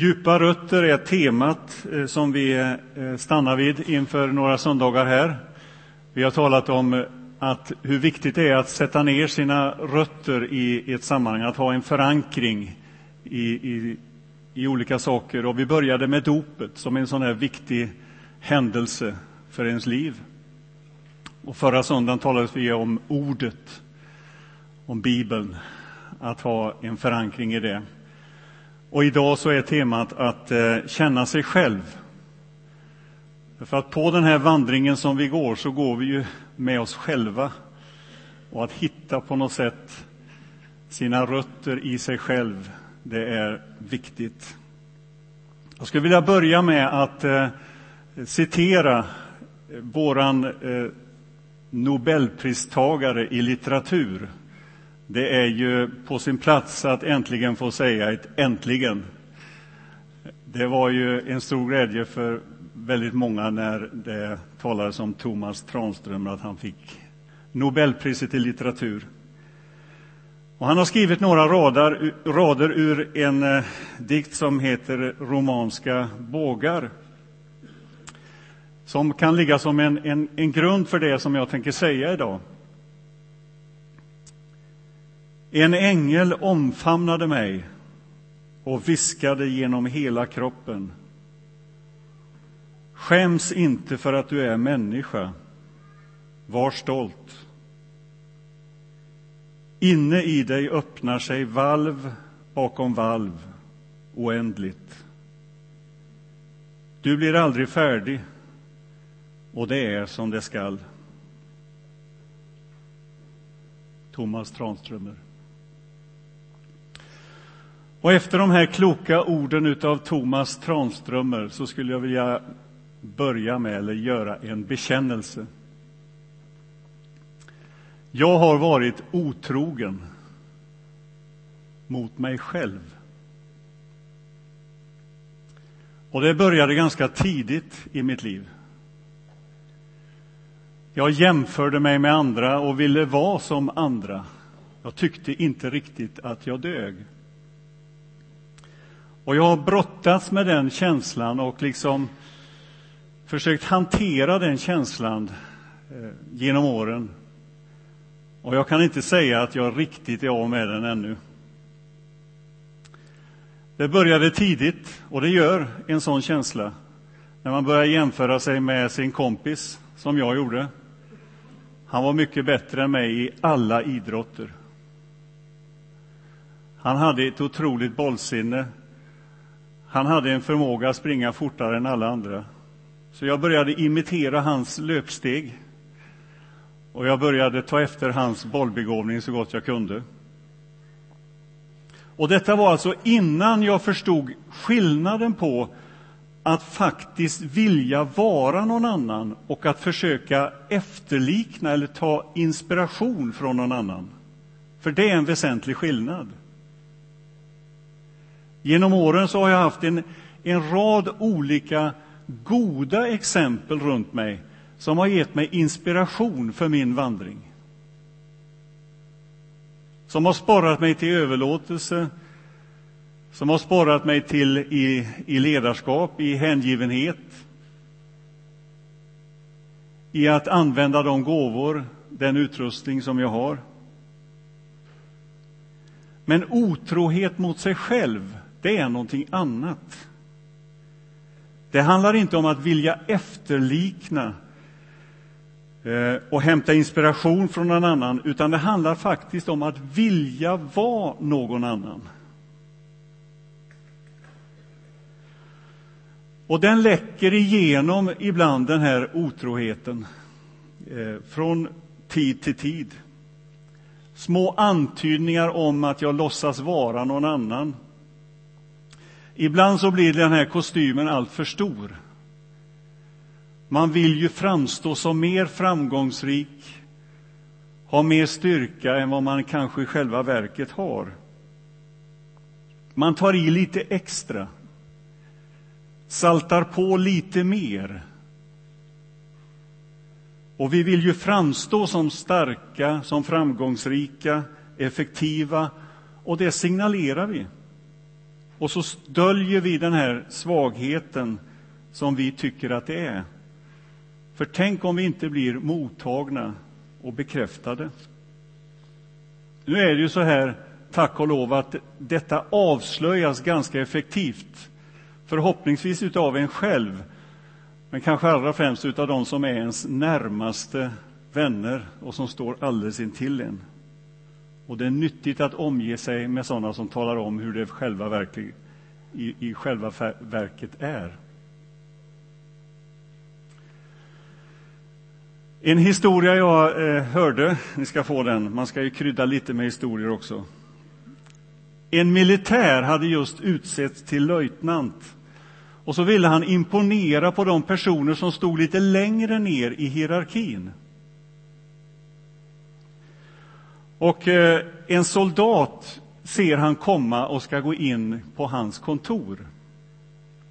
Djupa rötter är temat eh, som vi eh, stannar vid inför några söndagar här. Vi har talat om eh, att hur viktigt det är att sätta ner sina rötter i ett sammanhang, att ha en förankring i, i, i olika saker. Och vi började med dopet som en sån här viktig händelse för ens liv. Och förra söndagen talades vi om ordet, om Bibeln, att ha en förankring i det. Och idag så är temat att eh, känna sig själv. För att på den här vandringen som vi går så går vi ju med oss själva. Och att hitta på något sätt sina rötter i sig själv, det är viktigt. Jag skulle vilja börja med att eh, citera eh, våran eh, Nobelpristagare i litteratur, det är ju på sin plats att äntligen få säga ett äntligen. Det var ju en stor glädje för väldigt många när det talades om Thomas Tranströmer, att han fick Nobelpriset i litteratur. Och han har skrivit några rader, rader ur en eh, dikt som heter Romanska bågar som kan ligga som en, en, en grund för det som jag tänker säga idag. En ängel omfamnade mig och viskade genom hela kroppen. Skäms inte för att du är människa. Var stolt. Inne i dig öppnar sig valv bakom valv oändligt. Du blir aldrig färdig, och det är som det skall. Thomas Tranströmer. Och efter de här kloka orden av Thomas Tranströmer så skulle jag vilja börja med, eller göra en bekännelse. Jag har varit otrogen mot mig själv. Och det började ganska tidigt i mitt liv. Jag jämförde mig med andra och ville vara som andra. Jag tyckte inte riktigt att jag dög. Och jag har brottats med den känslan och liksom försökt hantera den känslan eh, genom åren. Och jag kan inte säga att jag riktigt är av med den ännu. Det började tidigt, och det gör en sån känsla när man börjar jämföra sig med sin kompis, som jag gjorde. Han var mycket bättre än mig i alla idrotter. Han hade ett otroligt bollsinne. Han hade en förmåga att springa fortare än alla andra. Så jag började imitera hans löpsteg. Och jag började ta efter hans bollbegåvning så gott jag kunde. Och detta var alltså innan jag förstod skillnaden på att faktiskt vilja vara någon annan och att försöka efterlikna eller ta inspiration från någon annan. För det är en väsentlig skillnad. Genom åren så har jag haft en, en rad olika goda exempel runt mig som har gett mig inspiration för min vandring. Som har sporrat mig till överlåtelse, som har sporrat mig till i, i ledarskap, i hängivenhet, i att använda de gåvor, den utrustning som jag har. Men otrohet mot sig själv, det är någonting annat. Det handlar inte om att vilja efterlikna eh, och hämta inspiration från någon annan, utan det handlar faktiskt om att vilja vara någon annan. Och den läcker igenom ibland, den här otroheten, eh, från tid till tid. Små antydningar om att jag låtsas vara någon annan. Ibland så blir den här kostymen alltför stor. Man vill ju framstå som mer framgångsrik, ha mer styrka än vad man kanske i själva verket har. Man tar i lite extra saltar på lite mer. Och vi vill ju framstå som starka, som framgångsrika, effektiva, och det signalerar vi. Och så döljer vi den här svagheten som vi tycker att det är. För tänk om vi inte blir mottagna och bekräftade. Nu är det ju så här, tack och lov, att detta avslöjas ganska effektivt. Förhoppningsvis utav en själv, men kanske allra främst utav de som är ens närmaste vänner och som står alldeles intill en. Och det är nyttigt att omge sig med sådana som talar om hur det själva verklig, i, i själva verket är. En historia jag eh, hörde, ni ska få den, man ska ju krydda lite med historier också. En militär hade just utsetts till löjtnant och så ville han imponera på de personer som stod lite längre ner i hierarkin. Och eh, en soldat ser han komma och ska gå in på hans kontor.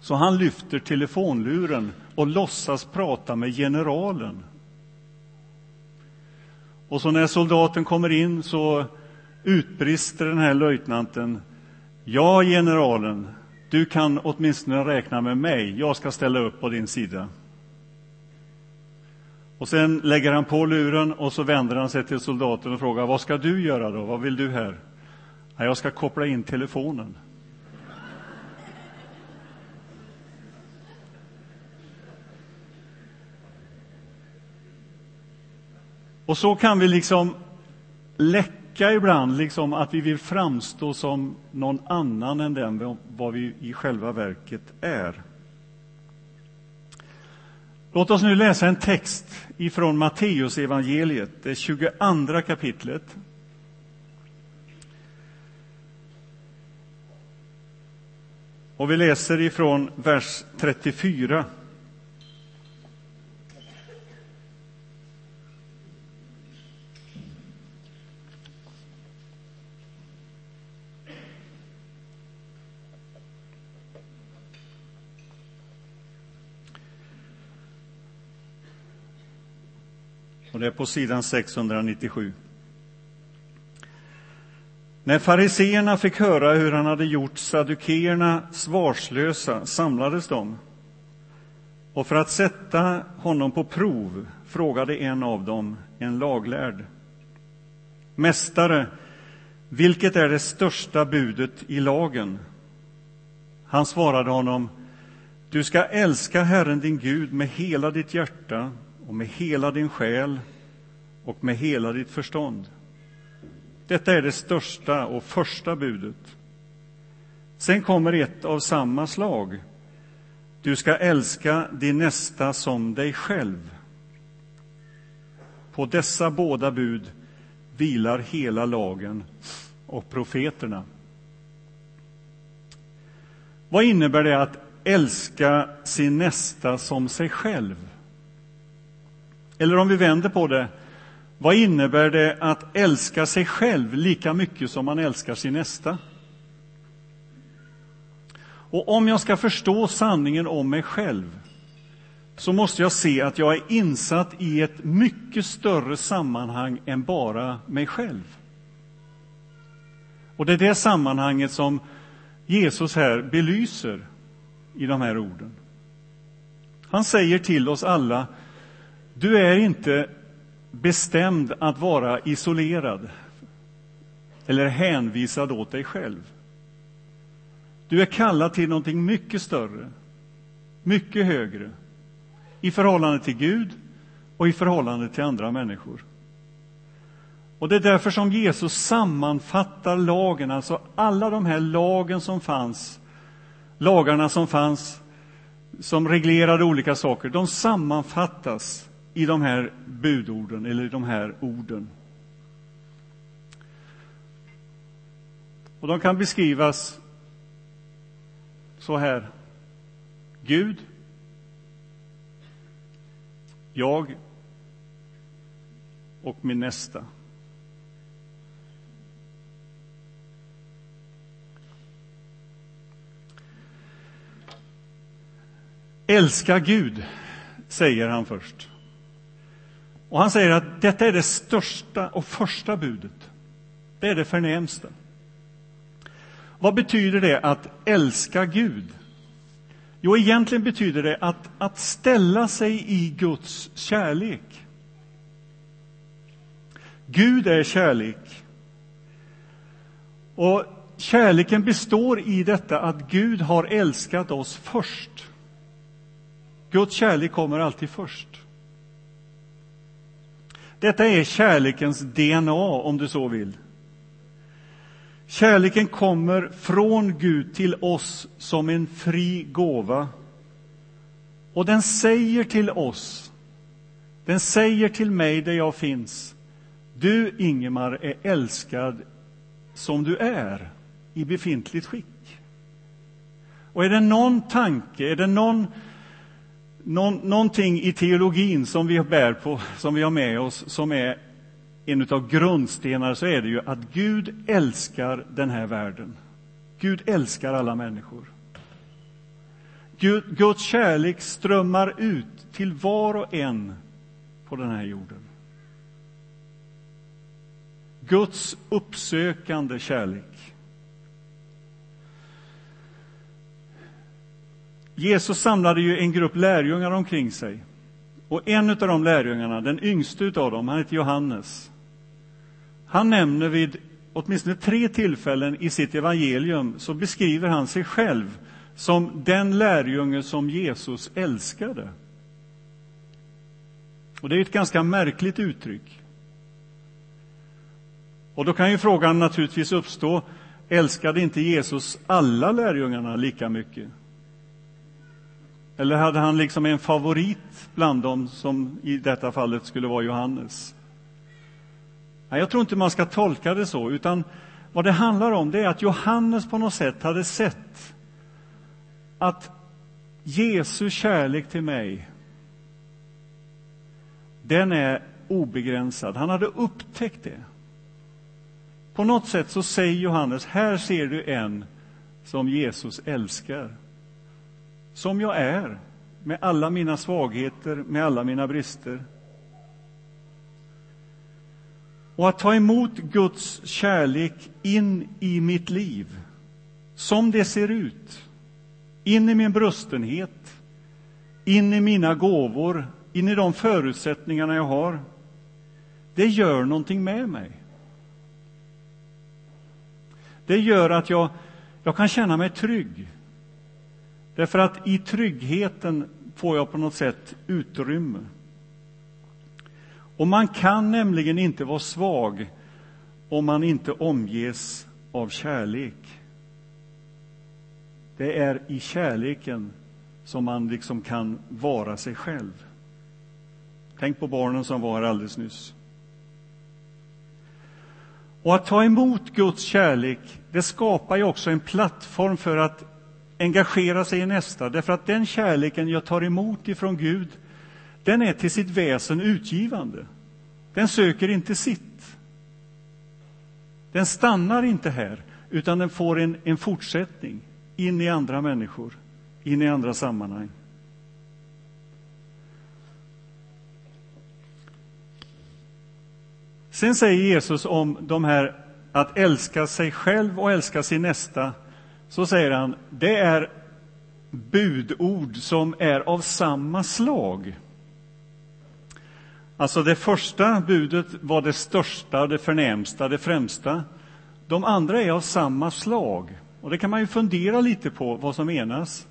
Så han lyfter telefonluren och låtsas prata med generalen. Och så när soldaten kommer in så utbrister den här löjtnanten. Ja, generalen, du kan åtminstone räkna med mig. Jag ska ställa upp på din sida. Och sen lägger han på luren och så vänder han sig till soldaten och frågar vad ska du göra då? Vad vill du här? Ja, jag ska koppla in telefonen. Och så kan vi liksom läcka ibland, liksom att vi vill framstå som någon annan än den vad vi i själva verket är. Låt oss nu läsa en text ifrån Matteusevangeliet, det 22 kapitlet. Och vi läser ifrån vers 34. Och det är på sidan 697. När fariseerna fick höra hur han hade gjort sadukeerna svarslösa samlades de. Och för att sätta honom på prov frågade en av dem, en laglärd. Mästare, vilket är det största budet i lagen? Han svarade honom, du ska älska Herren din Gud med hela ditt hjärta och med hela din själ och med hela ditt förstånd. Detta är det största och första budet. Sen kommer ett av samma slag. Du ska älska din nästa som dig själv. På dessa båda bud vilar hela lagen och profeterna. Vad innebär det att älska sin nästa som sig själv? Eller om vi vänder på det, vad innebär det att älska sig själv lika mycket som man älskar sin nästa? Och om jag ska förstå sanningen om mig själv så måste jag se att jag är insatt i ett mycket större sammanhang än bara mig själv. Och det är det sammanhanget som Jesus här belyser i de här orden. Han säger till oss alla, du är inte bestämd att vara isolerad eller hänvisad åt dig själv. Du är kallad till någonting mycket större, mycket högre i förhållande till Gud och i förhållande till andra människor. Och Det är därför som Jesus sammanfattar lagen, alltså alla de här lagen som fanns, lagarna som fanns som reglerade olika saker, de sammanfattas i de här budorden, eller i de här orden. Och de kan beskrivas så här. Gud, jag och min nästa. Älska Gud, säger han först. Och han säger att detta är det största och första budet. Det är det förnämsta. Vad betyder det att älska Gud? Jo, egentligen betyder det att, att ställa sig i Guds kärlek. Gud är kärlek. Och kärleken består i detta att Gud har älskat oss först. Guds kärlek kommer alltid först. Detta är kärlekens DNA, om du så vill. Kärleken kommer från Gud till oss som en fri gåva. Och den säger till oss, den säger till mig där jag finns, du Ingemar är älskad som du är i befintligt skick. Och är det någon tanke, är det någon, någon, någonting i teologin som vi bär på, som vi har med oss, som är en av grundstenarna så är det ju att Gud älskar den här världen. Gud älskar alla människor. Gud, Guds kärlek strömmar ut till var och en på den här jorden. Guds uppsökande kärlek. Jesus samlade ju en grupp lärjungar omkring sig. Och en av de lärjungarna, den yngste av dem, han heter Johannes. Han nämner vid åtminstone tre tillfällen i sitt evangelium så beskriver han sig själv som den lärjunge som Jesus älskade. Och Det är ett ganska märkligt uttryck. Och Då kan ju frågan naturligtvis uppstå, älskade inte Jesus alla lärjungarna lika mycket? Eller hade han liksom en favorit bland dem som i detta fallet skulle vara Johannes? Nej, jag tror inte man ska tolka det så, utan vad det handlar om det är att Johannes på något sätt hade sett att Jesu kärlek till mig, den är obegränsad. Han hade upptäckt det. På något sätt så säger Johannes, här ser du en som Jesus älskar. Som jag är, med alla mina svagheter, med alla mina brister. Och att ta emot Guds kärlek in i mitt liv, som det ser ut, in i min brustenhet, in i mina gåvor, in i de förutsättningarna jag har, det gör någonting med mig. Det gör att jag, jag kan känna mig trygg. Därför att i tryggheten får jag på något sätt utrymme. Och man kan nämligen inte vara svag om man inte omges av kärlek. Det är i kärleken som man liksom kan vara sig själv. Tänk på barnen som var här alldeles nyss. Och att ta emot Guds kärlek, det skapar ju också en plattform för att engagera sig i nästa, därför att den kärleken jag tar emot ifrån Gud, den är till sitt väsen utgivande. Den söker inte sitt. Den stannar inte här, utan den får en, en fortsättning in i andra människor, in i andra sammanhang. Sen säger Jesus om de här att älska sig själv och älska sin nästa, så säger han det är budord som är av samma slag. Alltså det första budet var det största, det förnämsta, det främsta. De andra är av samma slag. Och det kan man ju fundera lite på vad som menas.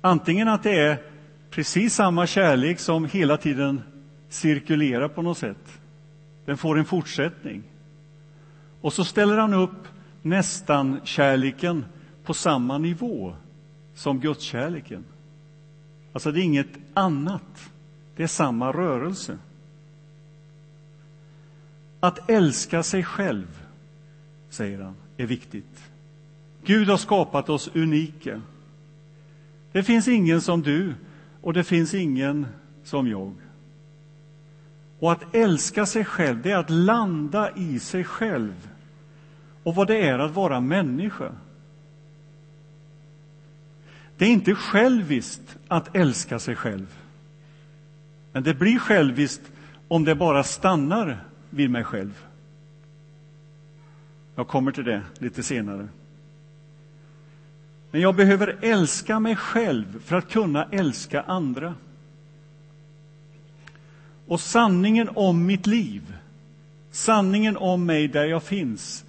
Antingen att det är precis samma kärlek som hela tiden cirkulerar på något sätt. Den får en fortsättning. Och så ställer han upp nästan kärleken på samma nivå som gudskärleken. Alltså det är inget annat. Det är samma rörelse. Att älska sig själv, säger han, är viktigt. Gud har skapat oss unika. Det finns ingen som du och det finns ingen som jag. Och att älska sig själv, det är att landa i sig själv och vad det är att vara människa. Det är inte själviskt att älska sig själv. Men det blir själviskt om det bara stannar vid mig själv. Jag kommer till det lite senare. Men jag behöver älska mig själv för att kunna älska andra. Och sanningen om mitt liv, sanningen om mig där jag finns,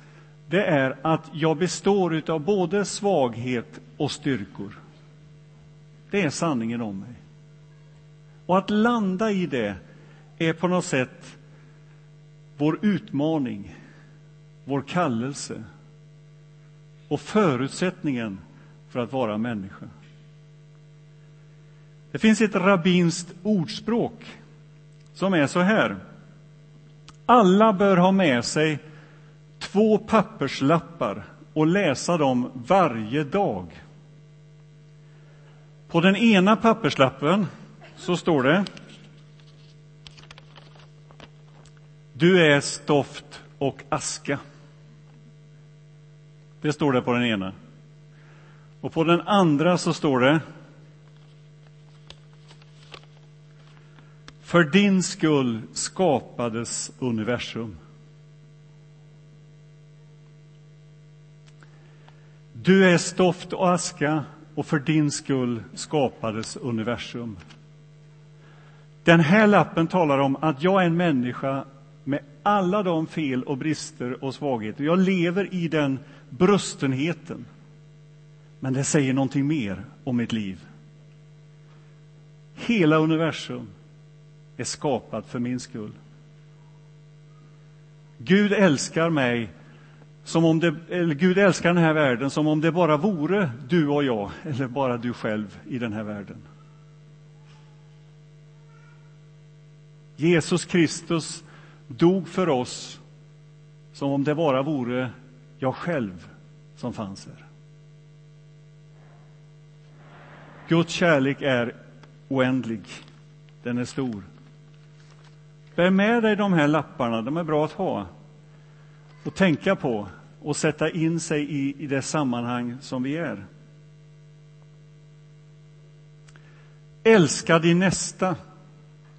det är att jag består av både svaghet och styrkor. Det är sanningen om mig. Och att landa i det är på något sätt vår utmaning, vår kallelse och förutsättningen för att vara människa. Det finns ett rabbinskt ordspråk som är så här. Alla bör ha med sig två papperslappar och läsa dem varje dag. På den ena papperslappen så står det Du är stoft och aska. Det står det på den ena. Och på den andra så står det För din skull skapades universum. Du är stoft och aska och för din skull skapades universum. Den här lappen talar om att jag är en människa med alla de fel och brister och svagheter. Jag lever i den brustenheten. Men det säger någonting mer om mitt liv. Hela universum är skapat för min skull. Gud älskar mig som om det, eller Gud älskar den här världen som om det bara vore du och jag, eller bara du själv i den här världen. Jesus Kristus dog för oss som om det bara vore jag själv som fanns här. Guds kärlek är oändlig. Den är stor. Bär med dig de här lapparna, de är bra att ha och tänka på och sätta in sig i, i det sammanhang som vi är. Älska din nästa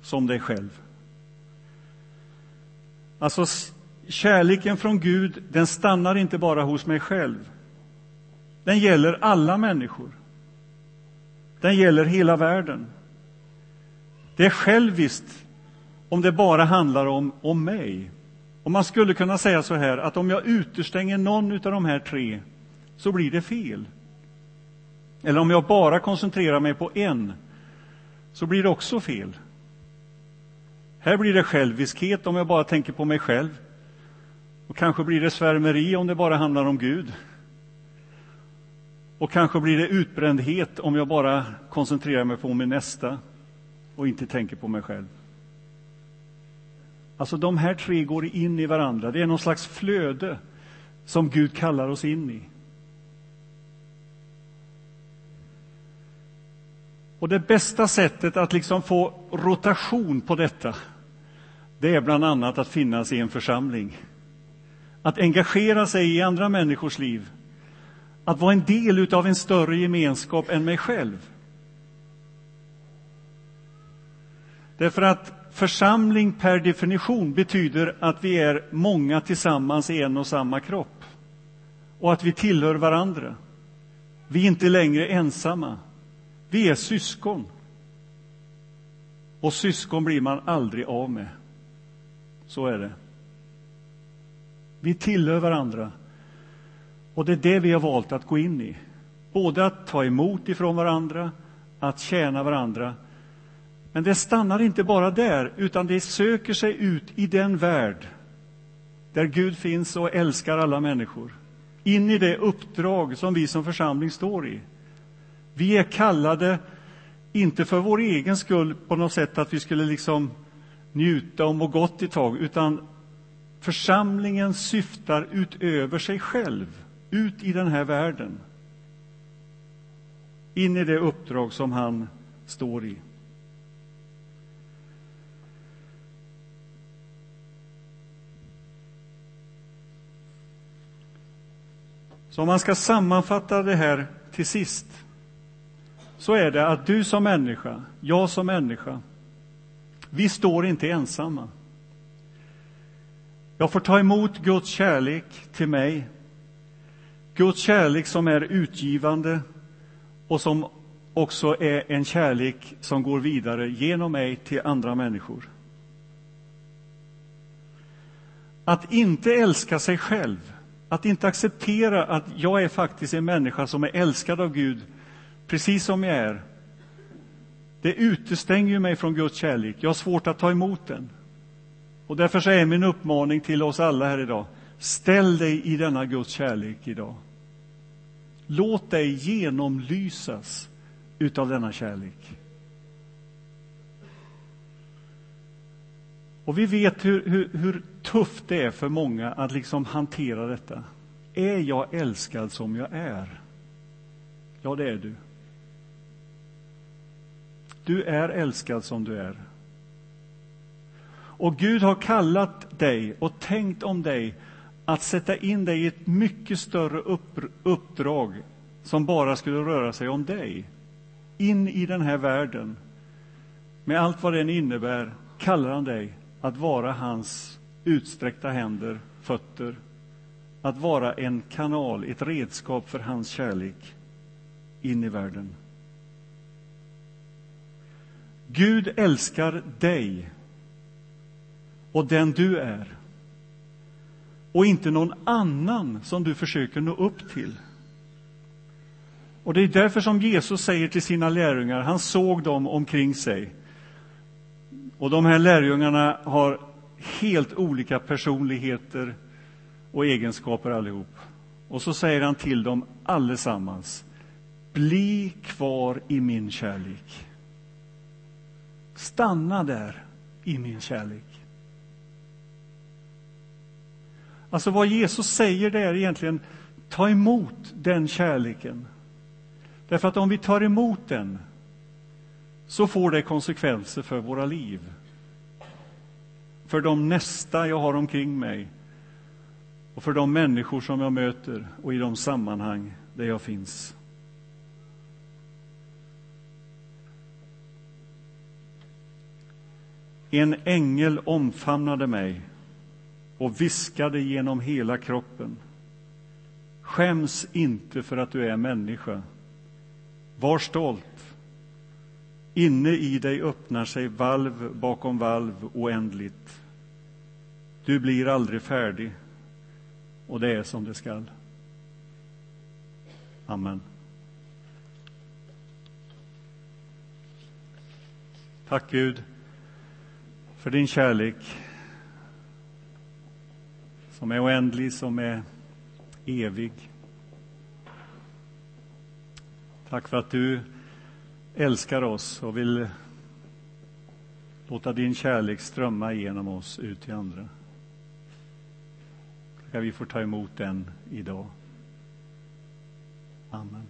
som dig själv. Alltså, kärleken från Gud, den stannar inte bara hos mig själv. Den gäller alla människor. Den gäller hela världen. Det är själviskt om det bara handlar om, om mig. Och man skulle kunna säga så här att om jag utestänger någon av de här tre så blir det fel. Eller om jag bara koncentrerar mig på en så blir det också fel. Här blir det själviskhet om jag bara tänker på mig själv. Och kanske blir det svärmeri om det bara handlar om Gud. Och kanske blir det utbrändhet om jag bara koncentrerar mig på min nästa och inte tänker på mig själv. Alltså de här tre går in i varandra. Det är någon slags flöde som Gud kallar oss in i. Och det bästa sättet att liksom få rotation på detta, det är bland annat att finnas i en församling. Att engagera sig i andra människors liv. Att vara en del av en större gemenskap än mig själv. Därför att församling per definition betyder att vi är många tillsammans i en och samma kropp. Och att vi tillhör varandra. Vi är inte längre ensamma. Vi är syskon. Och syskon blir man aldrig av med. Så är det. Vi tillhör varandra. Och det är det vi har valt att gå in i. Både att ta emot ifrån varandra, att tjäna varandra. Men det stannar inte bara där, utan det söker sig ut i den värld där Gud finns och älskar alla människor. In i det uppdrag som vi som församling står i. Vi är kallade, inte för vår egen skull på något sätt att vi skulle liksom njuta och må gott ett tag, utan församlingen syftar utöver sig själv, ut i den här världen. In i det uppdrag som han står i. Så om man ska sammanfatta det här till sist så är det att du som människa, jag som människa, vi står inte ensamma. Jag får ta emot Guds kärlek till mig. Guds kärlek som är utgivande och som också är en kärlek som går vidare genom mig till andra människor. Att inte älska sig själv, att inte acceptera att jag är faktiskt en människa som är älskad av Gud precis som jag är. Det utestänger mig från Guds kärlek. Jag har svårt att ta emot den. Och därför så är min uppmaning till oss alla här idag. Ställ dig i denna Guds kärlek idag. Låt dig genomlysas utav denna kärlek. Och vi vet hur, hur, hur, tufft det är för många att liksom hantera detta. Är jag älskad som jag är? Ja, det är du. Du är älskad som du är. Och Gud har kallat dig och tänkt om dig att sätta in dig i ett mycket större upp, uppdrag som bara skulle röra sig om dig. In i den här världen. Med allt vad den innebär kallar han dig att vara hans utsträckta händer, fötter, att vara en kanal, ett redskap för hans kärlek in i världen. Gud älskar dig och den du är och inte någon annan som du försöker nå upp till. Och Det är därför som Jesus säger till sina lärjungar, han såg dem omkring sig. Och de här lärjungarna har helt olika personligheter och egenskaper allihop. Och så säger han till dem allesammans, bli kvar i min kärlek. Stanna där i min kärlek. Alltså vad Jesus säger det är egentligen, ta emot den kärleken. Därför att om vi tar emot den så får det konsekvenser för våra liv. För de nästa jag har omkring mig och för de människor som jag möter och i de sammanhang där jag finns. En ängel omfamnade mig och viskade genom hela kroppen. Skäms inte för att du är människa. Var stolt. Inne i dig öppnar sig valv bakom valv oändligt. Du blir aldrig färdig, och det är som det skall. Amen. Tack Gud för din kärlek som är oändlig, som är evig. Tack för att du älskar oss och vill låta din kärlek strömma igenom oss ut till andra. Tackar vi får ta emot den idag. Amen.